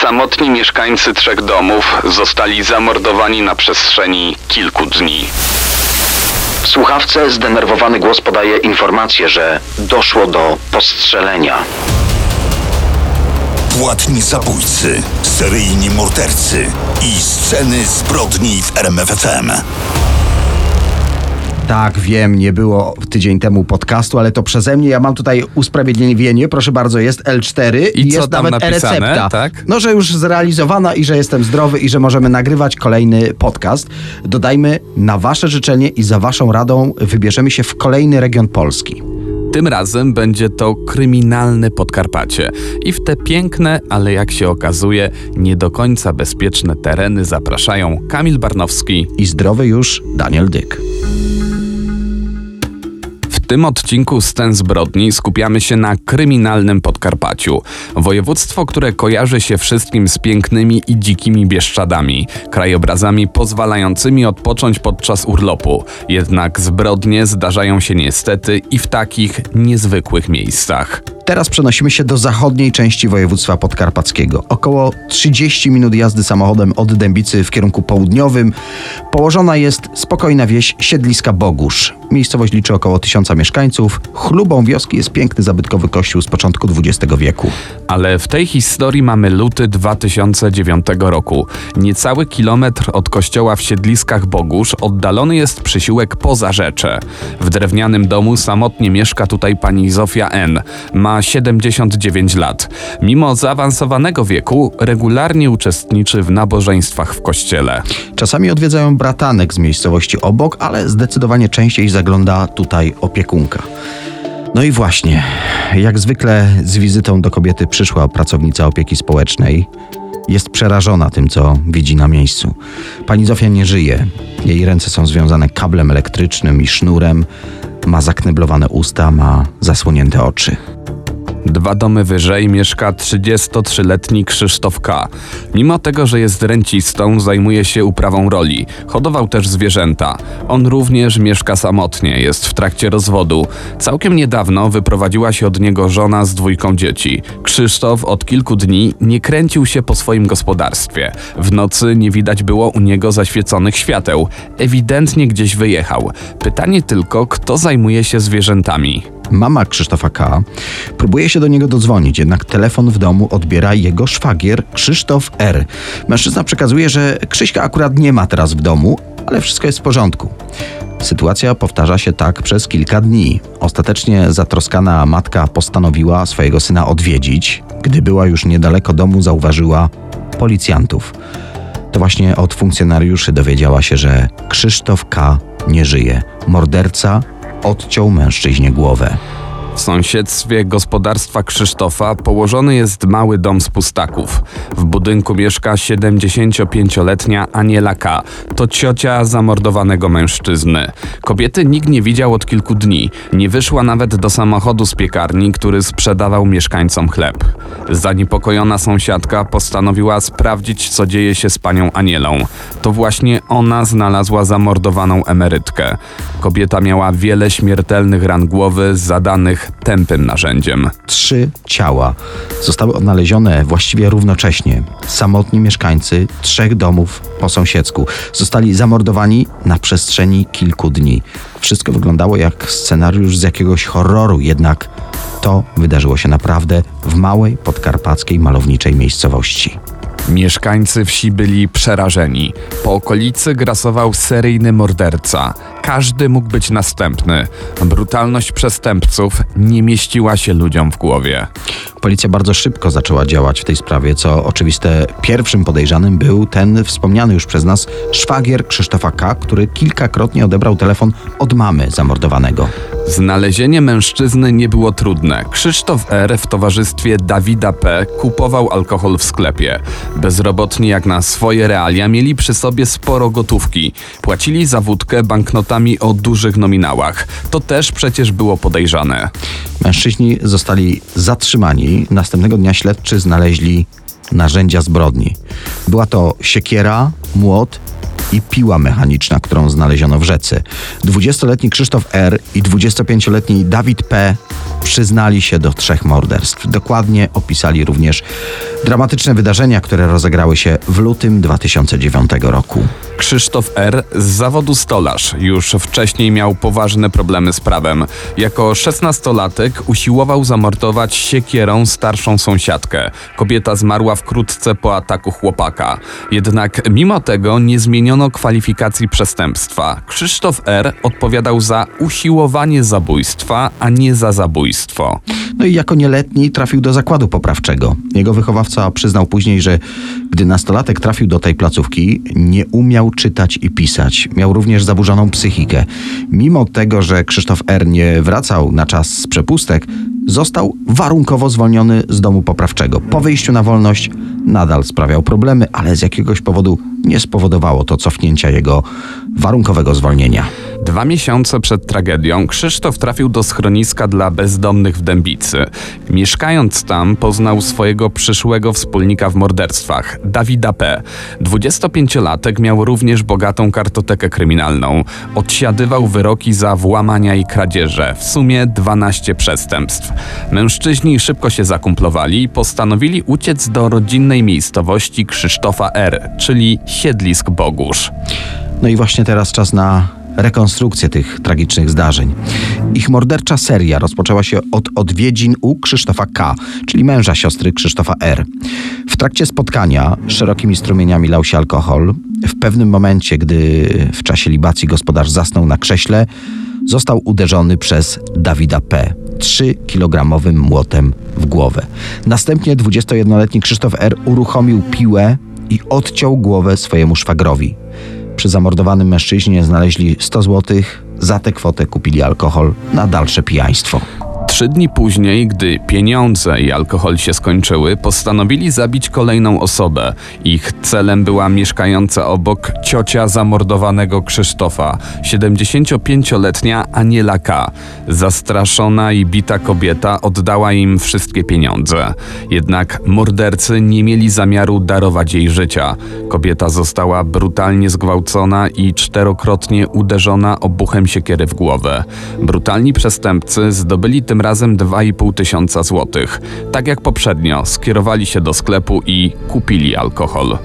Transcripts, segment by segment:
Samotni mieszkańcy trzech domów zostali zamordowani na przestrzeni kilku dni. W słuchawce zdenerwowany głos podaje informację, że doszło do postrzelenia. Płatni zabójcy, seryjni mordercy i sceny zbrodni w RMFFM. Tak, wiem, nie było tydzień temu podcastu, ale to przeze mnie. Ja mam tutaj usprawiedliwienie, proszę bardzo, jest L4 I jest tam nawet napisane, e-recepta. tak? No, że już zrealizowana i że jestem zdrowy i że możemy nagrywać kolejny podcast. Dodajmy, na wasze życzenie i za waszą radą wybierzemy się w kolejny region Polski. Tym razem będzie to kryminalne Podkarpacie. I w te piękne, ale jak się okazuje, nie do końca bezpieczne tereny zapraszają Kamil Barnowski. I zdrowy już Daniel Dyk. Tym odcinku Scen zbrodni skupiamy się na kryminalnym Podkarpaciu. Województwo, które kojarzy się wszystkim z pięknymi i dzikimi Bieszczadami, krajobrazami pozwalającymi odpocząć podczas urlopu. Jednak zbrodnie zdarzają się niestety i w takich niezwykłych miejscach. Teraz przenosimy się do zachodniej części województwa podkarpackiego. Około 30 minut jazdy samochodem od Dębicy w kierunku południowym położona jest spokojna wieś Siedliska Bogusz. Miejscowość liczy około tysiąca mieszkańców. Chlubą wioski jest piękny zabytkowy kościół z początku XX wieku. Ale w tej historii mamy luty 2009 roku. Niecały kilometr od kościoła w Siedliskach Bogusz oddalony jest przysiłek poza rzecze. W drewnianym domu samotnie mieszka tutaj pani Zofia N. Ma 79 lat. Mimo zaawansowanego wieku regularnie uczestniczy w nabożeństwach w kościele. Czasami odwiedzają bratanek z miejscowości obok, ale zdecydowanie częściej zagląda tutaj opiekunka. No i właśnie, jak zwykle z wizytą do kobiety przyszła pracownica opieki społecznej. Jest przerażona tym, co widzi na miejscu. Pani Zofia nie żyje. Jej ręce są związane kablem elektrycznym i sznurem. Ma zakneblowane usta, ma zasłonięte oczy. Dwa domy wyżej mieszka 33-letni Krzysztof K. Mimo tego, że jest rencistą, zajmuje się uprawą roli. Hodował też zwierzęta. On również mieszka samotnie, jest w trakcie rozwodu. Całkiem niedawno wyprowadziła się od niego żona z dwójką dzieci. Krzysztof od kilku dni nie kręcił się po swoim gospodarstwie. W nocy nie widać było u niego zaświeconych świateł. Ewidentnie gdzieś wyjechał. Pytanie tylko, kto zajmuje się zwierzętami. Mama Krzysztofa K. próbuje się do niego dodzwonić, jednak telefon w domu odbiera jego szwagier Krzysztof R. Mężczyzna przekazuje, że Krzyśka akurat nie ma teraz w domu, ale wszystko jest w porządku. Sytuacja powtarza się tak przez kilka dni. Ostatecznie zatroskana matka postanowiła swojego syna odwiedzić. Gdy była już niedaleko domu, zauważyła policjantów. To właśnie od funkcjonariuszy dowiedziała się, że Krzysztof K. nie żyje. Morderca odciął mężczyźnie głowę. W sąsiedztwie gospodarstwa Krzysztofa położony jest mały dom z pustaków. W budynku mieszka 75-letnia Aniela K. To ciocia zamordowanego mężczyzny. Kobiety nikt nie widział od kilku dni. Nie wyszła nawet do samochodu z piekarni, który sprzedawał mieszkańcom chleb. Zaniepokojona sąsiadka postanowiła sprawdzić, co dzieje się z panią Anielą. To właśnie ona znalazła zamordowaną emerytkę. Kobieta miała wiele śmiertelnych ran głowy zadanych tępym narzędziem. Trzy ciała zostały odnalezione właściwie równocześnie. Samotni mieszkańcy trzech domów po sąsiedzku zostali zamordowani na przestrzeni kilku dni. Wszystko wyglądało jak scenariusz z jakiegoś horroru, jednak to wydarzyło się naprawdę w małej podkarpackiej malowniczej miejscowości. Mieszkańcy wsi byli przerażeni. Po okolicy grasował seryjny morderca. Każdy mógł być następny. Brutalność przestępców nie mieściła się ludziom w głowie. Policja bardzo szybko zaczęła działać w tej sprawie, co oczywiste pierwszym podejrzanym był ten wspomniany już przez nas szwagier Krzysztofa K., który kilkakrotnie odebrał telefon od mamy zamordowanego. Znalezienie mężczyzny nie było trudne. Krzysztof R. w towarzystwie Dawida P. kupował alkohol w sklepie. Bezrobotni jak na swoje realia mieli przy sobie sporo gotówki. Płacili za wódkę banknotami o dużych nominałach. To też przecież było podejrzane. Mężczyźni zostali zatrzymani. Następnego dnia śledczy znaleźli narzędzia zbrodni. Była to siekiera, młot i piła mechaniczna, którą znaleziono w rzece. 20-letni Krzysztof R. i 25-letni Dawid P. przyznali się do trzech morderstw. Dokładnie opisali również dramatyczne wydarzenia, które rozegrały się w lutym 2009 roku. Krzysztof R. z zawodu stolarz już wcześniej miał poważne problemy z prawem. Jako szesnastolatek usiłował zamordować siekierą starszą sąsiadkę. Kobieta zmarła wkrótce po ataku chłopaka. Jednak mimo tego nie zmieniono kwalifikacji przestępstwa. Krzysztof R. odpowiadał za usiłowanie zabójstwa, a nie za zabójstwo. No i jako nieletni trafił do zakładu poprawczego. Jego wychowawca przyznał później, że gdy nastolatek trafił do tej placówki, nie umiał czytać i pisać. Miał również zaburzoną psychikę. Mimo tego, że Krzysztof R. nie wracał na czas z przepustek, został warunkowo zwolniony z domu poprawczego. Po wyjściu na wolność nadal sprawiał problemy, ale z jakiegoś powodu nie spowodowało to cofnięcia jego warunkowego zwolnienia. Dwa miesiące przed tragedią Krzysztof trafił do schroniska dla bezdomnych w Dębicy. Mieszkając tam poznał swojego przyszłego wspólnika w morderstwach, Dawida P. 25-latek miał również bogatą kartotekę kryminalną. Odsiadywał wyroki za włamania i kradzieże, w sumie 12 przestępstw. Mężczyźni szybko się zakumplowali i postanowili uciec do rodzinnej miejscowości Krzysztofa R., czyli siedlisk Bogórz. No i właśnie teraz czas na rekonstrukcję tych tragicznych zdarzeń. Ich mordercza seria rozpoczęła się od odwiedzin u Krzysztofa K., czyli męża siostry Krzysztofa R. W trakcie spotkania szerokimi strumieniami lał się alkohol. W pewnym momencie, gdy w czasie libacji gospodarz zasnął na krześle, został uderzony przez Dawida P. 3-kilogramowym młotem w głowę. Następnie 21-letni Krzysztof R. uruchomił piłę i odciął głowę swojemu szwagrowi. Przy zamordowanym mężczyźnie znaleźli 100 zł. Za tę kwotę kupili alkohol na dalsze pijaństwo. Trzy dni później, gdy pieniądze i alkohol się skończyły, postanowili zabić kolejną osobę. Ich celem była mieszkająca obok ciocia zamordowanego Krzysztofa, 75-letnia Aniela K. Zastraszona i bita kobieta oddała im wszystkie pieniądze. Jednak mordercy nie mieli zamiaru darować jej życia. Kobieta została brutalnie zgwałcona i czterokrotnie uderzona obuchem siekiery w głowę. Brutalni przestępcy zdobyli razem 2,5 tysiąca złotych. Tak jak poprzednio, skierowali się do sklepu i kupili alkohol.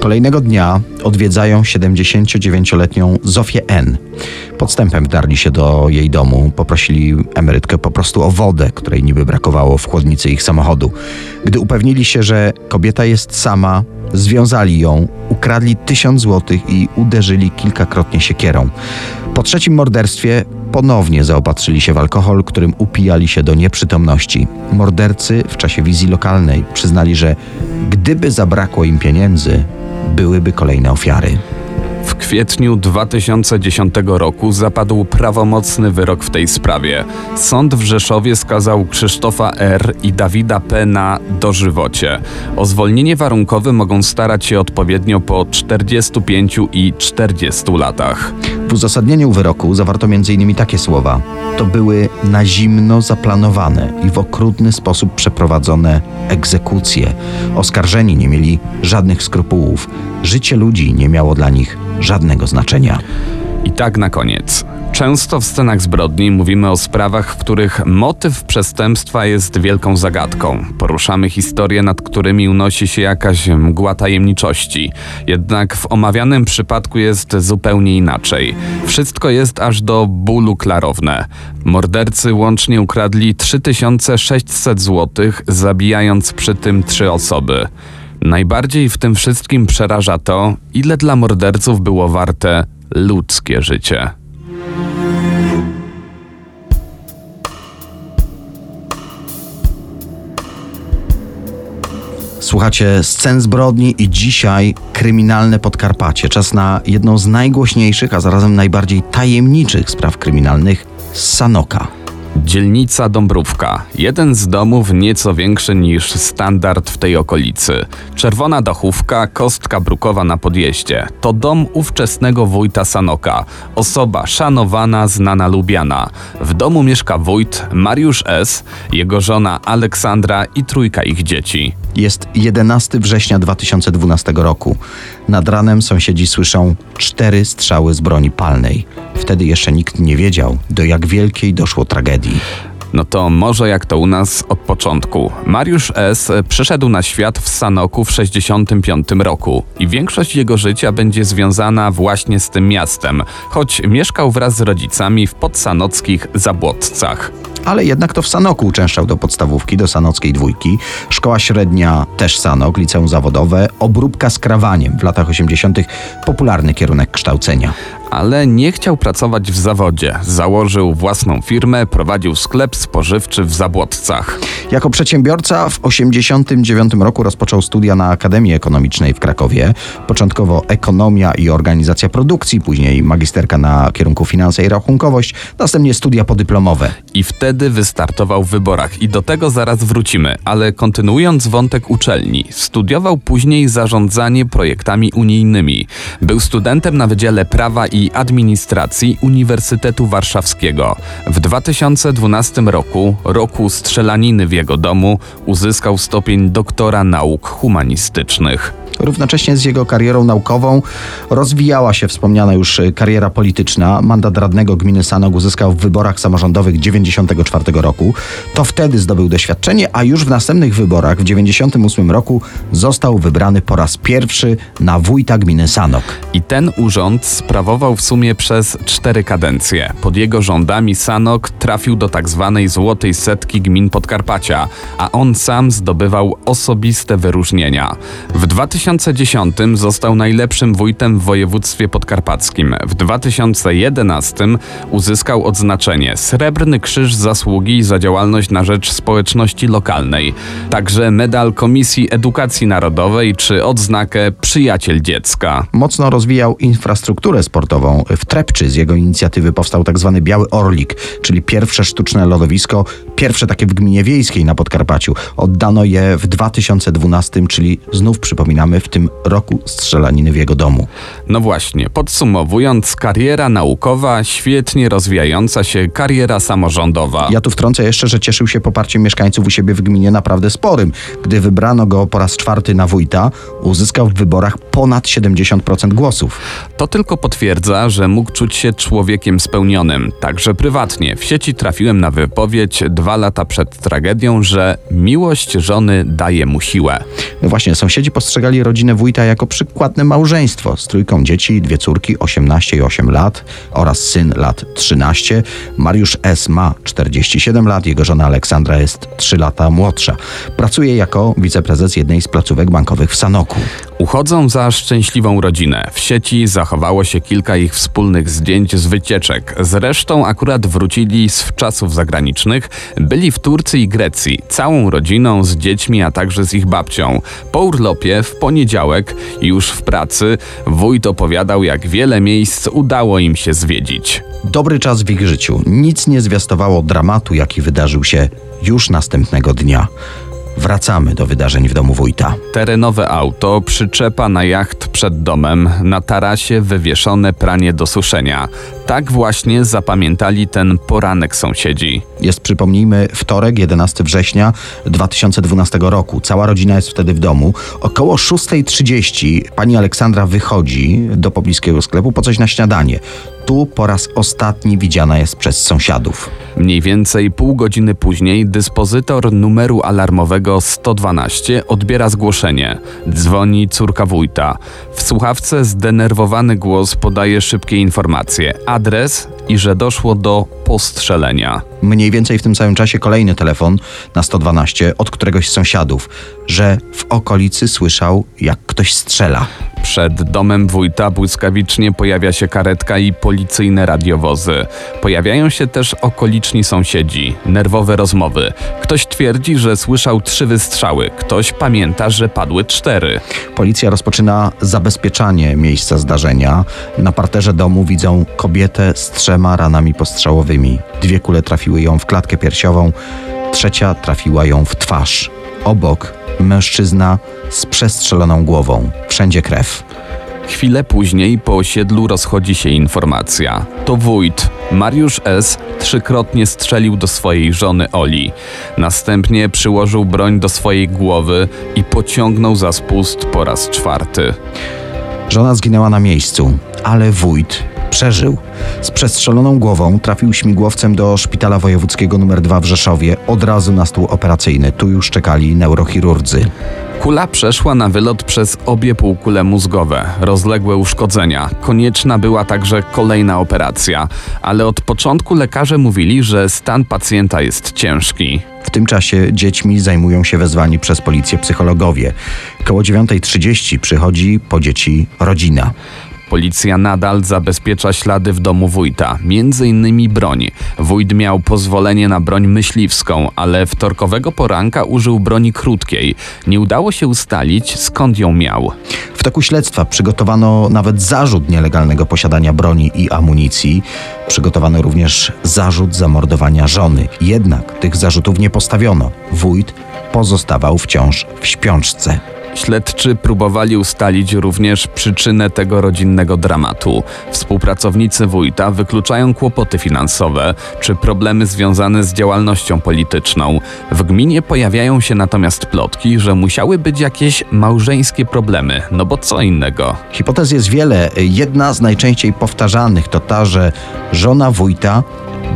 Kolejnego dnia odwiedzają 79-letnią Zofię N. Podstępem wdarli się do jej domu, poprosili emerytkę po prostu o wodę, której niby brakowało w chłodnicy ich samochodu. Gdy upewnili się, że kobieta jest sama, związali ją, ukradli tysiąc złotych i uderzyli kilkakrotnie siekierą. Po trzecim morderstwie ponownie zaopatrzyli się w alkohol, którym upijali się do nieprzytomności. Mordercy w czasie wizji lokalnej przyznali, że gdyby zabrakło im pieniędzy, byłyby kolejne ofiary. W kwietniu 2010 roku zapadł prawomocny wyrok w tej sprawie. Sąd w Rzeszowie skazał Krzysztofa R. i Dawida P. na dożywocie. O zwolnienie warunkowe mogą starać się odpowiednio po 45 i 40 latach. W uzasadnieniu wyroku zawarto m.in. takie słowa: To były na zimno zaplanowane i w okrutny sposób przeprowadzone egzekucje. Oskarżeni nie mieli żadnych skrupułów. Życie ludzi nie miało dla nich żadnego znaczenia. I tak na koniec. Często w scenach zbrodni mówimy o sprawach, w których motyw przestępstwa jest wielką zagadką. Poruszamy historie, nad którymi unosi się jakaś mgła tajemniczości. Jednak w omawianym przypadku jest zupełnie inaczej. Wszystko jest aż do bólu klarowne. Mordercy łącznie ukradli 3600 zł, zabijając przy tym trzy osoby. Najbardziej w tym wszystkim przeraża to, ile dla morderców było warte ludzkie życie. Słuchacie scen zbrodni i dzisiaj kryminalne Podkarpacie. Czas na jedną z najgłośniejszych, a zarazem najbardziej tajemniczych spraw kryminalnych Sanoka. Dzielnica Dąbrówka. Jeden z domów nieco większy niż standard w tej okolicy. Czerwona dachówka, kostka brukowa na podjeździe. To dom ówczesnego wójta Sanoka. Osoba szanowana, znana, lubiana. W domu mieszka wójt Mariusz S., jego żona Aleksandra i trójka ich dzieci. Jest 11 września 2012 roku. Nad ranem sąsiedzi słyszą cztery strzały z broni palnej. Wtedy jeszcze nikt nie wiedział, do jak wielkiej doszło tragedii. No to może jak to u nas od początku. Mariusz S. przyszedł na świat w Sanoku w 65 roku i większość jego życia będzie związana właśnie z tym miastem, choć mieszkał wraz z rodzicami w podsanockich Zabłotcach. Ale jednak to w Sanoku uczęszczał do podstawówki, do Sanockiej Dwójki. Szkoła średnia też Sanok, liceum zawodowe, obróbka z krawaniem. W latach 80. popularny kierunek kształcenia. Ale nie chciał pracować w zawodzie. Założył własną firmę, prowadził sklep spożywczy w Zabłotcach. Jako przedsiębiorca w 89 roku rozpoczął studia na Akademii Ekonomicznej w Krakowie. Początkowo ekonomia i organizacja produkcji, później magisterka na kierunku finanse i rachunkowość, następnie studia podyplomowe. I wtedy wystartował w wyborach i do tego zaraz wrócimy, ale kontynuując wątek uczelni, studiował później zarządzanie projektami unijnymi. Był studentem na Wydziale Prawa i Administracji Uniwersytetu Warszawskiego. W 2012 roku, roku strzelaniny w jego domu, uzyskał stopień doktora nauk humanistycznych. Równocześnie z jego karierą naukową rozwijała się wspomniana już kariera polityczna. Mandat radnego gminy Sanok uzyskał w wyborach samorządowych 94 roku. To wtedy zdobył doświadczenie, a już w następnych wyborach w 98 roku został wybrany po raz pierwszy na wójta gminy Sanok. I ten urząd sprawował w sumie przez cztery kadencje. Pod jego rządami Sanok trafił do tak zwanej złotej setki gmin Podkarpacia, a on sam zdobywał osobiste wyróżnienia. W 2010 został najlepszym wójtem w województwie podkarpackim. W 2011 uzyskał odznaczenie Srebrny Krzyż Zasługi za działalność na rzecz społeczności lokalnej, także medal Komisji Edukacji Narodowej czy odznakę Przyjaciel Dziecka. Mocno rozwijał infrastrukturę sportową. W Trepczy z jego inicjatywy powstał tak zwany Biały Orlik, czyli pierwsze sztuczne lodowisko, pierwsze takie w gminie wiejskiej na Podkarpaciu. Oddano je w 2012, czyli znów przypominamy w tym roku strzelaniny w jego domu. No właśnie, podsumowując, kariera naukowa, świetnie rozwijająca się kariera samorządowa. Ja tu wtrącę jeszcze, że cieszył się poparciem mieszkańców u siebie w gminie naprawdę sporym. Gdy wybrano go po raz czwarty na wójta, uzyskał w wyborach ponad 70% głosów. To tylko potwierdza, że mógł czuć się człowiekiem spełnionym, także prywatnie. W sieci trafiłem na wypowiedź dwa lata przed tragedią, że miłość żony daje mu siłę. No właśnie, sąsiedzi postrzegali rodzinę wójta jako przykładne małżeństwo z trójką dzieci, dwie córki 18 i 8 lat oraz syn lat 13. Mariusz S. ma 47 lat, jego żona Aleksandra jest 3 lata młodsza. Pracuje jako wiceprezes jednej z placówek bankowych w Sanoku. Uchodzą za szczęśliwą rodzinę. W sieci zachowało się kilka ich wspólnych zdjęć z wycieczek. Zresztą akurat wrócili z czasów zagranicznych, byli w Turcji i Grecji, całą rodziną z dziećmi, a także z ich babcią. Po urlopie w poniedziałek, już w pracy, wójt opowiadał, jak wiele miejsc udało im się zwiedzić. Dobry czas w ich życiu. Nic nie zwiastowało dramatu, jaki wydarzył się już następnego dnia. Wracamy do wydarzeń w domu wójta. Terenowe auto, przyczepa na jacht przed domem, na tarasie wywieszone pranie do suszenia. Tak właśnie zapamiętali ten poranek sąsiedzi. Jest, przypomnijmy, wtorek, 11 września 2012 roku. Cała rodzina jest wtedy w domu. Około 6.30 pani Aleksandra wychodzi do pobliskiego sklepu po coś na śniadanie. Tu po raz ostatni widziana jest przez sąsiadów. Mniej więcej pół godziny później dyspozytor numeru alarmowego 112 odbiera zgłoszenie. Dzwoni córka wójta. W słuchawce zdenerwowany głos podaje szybkie informacje, adres i że doszło do postrzelenia. Mniej więcej w tym samym czasie kolejny telefon na 112 od któregoś z sąsiadów, że w okolicy słyszał, jak ktoś strzela. Przed domem wójta błyskawicznie pojawia się karetka i policyjne radiowozy. Pojawiają się też okoliczni sąsiedzi, nerwowe rozmowy. Ktoś twierdzi, że słyszał trzy wystrzały, ktoś pamięta, że padły cztery. Policja rozpoczyna zabezpieczanie miejsca zdarzenia. Na parterze domu widzą kobietę z trzema ranami postrzałowymi. Dwie kule trafiły ją w klatkę piersiową, trzecia trafiła ją w twarz. Obok mężczyzna z przestrzeloną głową. Wszędzie krew. Chwilę później po osiedlu rozchodzi się informacja. To wójt, Mariusz S., trzykrotnie strzelił do swojej żony Oli. Następnie przyłożył broń do swojej głowy i pociągnął za spust po raz czwarty. Żona zginęła na miejscu, ale wójt przeżył. Z przestrzeloną głową trafił śmigłowcem do szpitala wojewódzkiego nr 2 w Rzeszowie, od razu na stół operacyjny. Tu już czekali neurochirurdzy. Kula przeszła na wylot przez obie półkule mózgowe, rozległe uszkodzenia. Konieczna była także kolejna operacja, ale od początku lekarze mówili, że stan pacjenta jest ciężki. W tym czasie dziećmi zajmują się wezwani przez policję psychologowie. Koło 9.30 przychodzi po dzieci rodzina. Policja nadal zabezpiecza ślady w domu wójta, między innymi broń. Wójt miał pozwolenie na broń myśliwską, ale wtorkowego poranka użył broni krótkiej. Nie udało się ustalić, skąd ją miał. W toku śledztwa przygotowano nawet zarzut nielegalnego posiadania broni i amunicji. Przygotowano również zarzut zamordowania żony. Jednak tych zarzutów nie postawiono. Wójt pozostawał wciąż w śpiączce. Śledczy próbowali ustalić również przyczynę tego rodzinnego dramatu. Współpracownicy wójta wykluczają kłopoty finansowe czy problemy związane z działalnością polityczną. W gminie pojawiają się natomiast plotki, że musiały być jakieś małżeńskie problemy, no bo co innego. Hipotez jest wiele. Jedna z najczęściej powtarzanych to ta, że żona wójta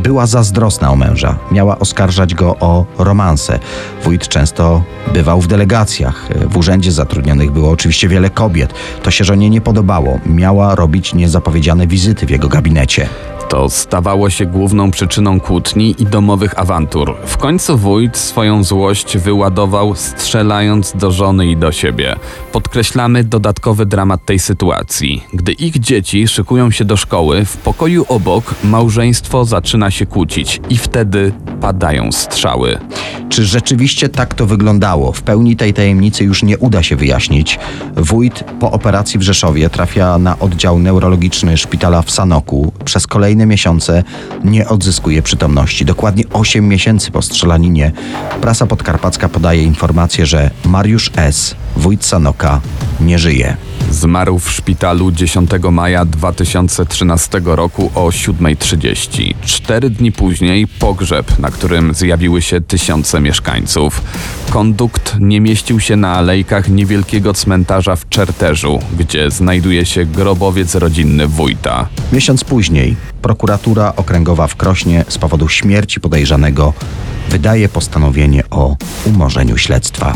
była zazdrosna o męża. Miała oskarżać go o romanse. Wójt często bywał w delegacjach. W urzędzie zatrudnionych było oczywiście wiele kobiet. To się żonie nie podobało. Miała robić niezapowiedziane wizyty w jego gabinecie. To stawało się główną przyczyną kłótni i domowych awantur. W końcu wójt swoją złość wyładował, strzelając do żony i do siebie. Podkreślamy dodatkowy dramat tej sytuacji. Gdy ich dzieci szykują się do szkoły, w pokoju obok małżeństwo zaczyna się kłócić i wtedy padają strzały. Czy rzeczywiście tak to wyglądało? W pełni tej tajemnicy już nie uda się wyjaśnić. Wójt po operacji w Rzeszowie trafia na oddział neurologiczny szpitala w Sanoku. Przez kolejne miesiące nie odzyskuje przytomności. Dokładnie 8 miesięcy po strzelaninie prasa podkarpacka podaje informację, że Mariusz S., wójt Sanoka, nie żyje. Zmarł w szpitalu 10 maja 2013 roku o 7.30. Cztery dni później pogrzeb, na którym zjawiły się tysiące mieszkańców. Kondukt nie mieścił się na alejkach niewielkiego cmentarza w Czerterzu, gdzie znajduje się grobowiec rodzinny wójta. Miesiąc później prokuratura okręgowa w Krośnie z powodu śmierci podejrzanego wydaje postanowienie o umorzeniu śledztwa.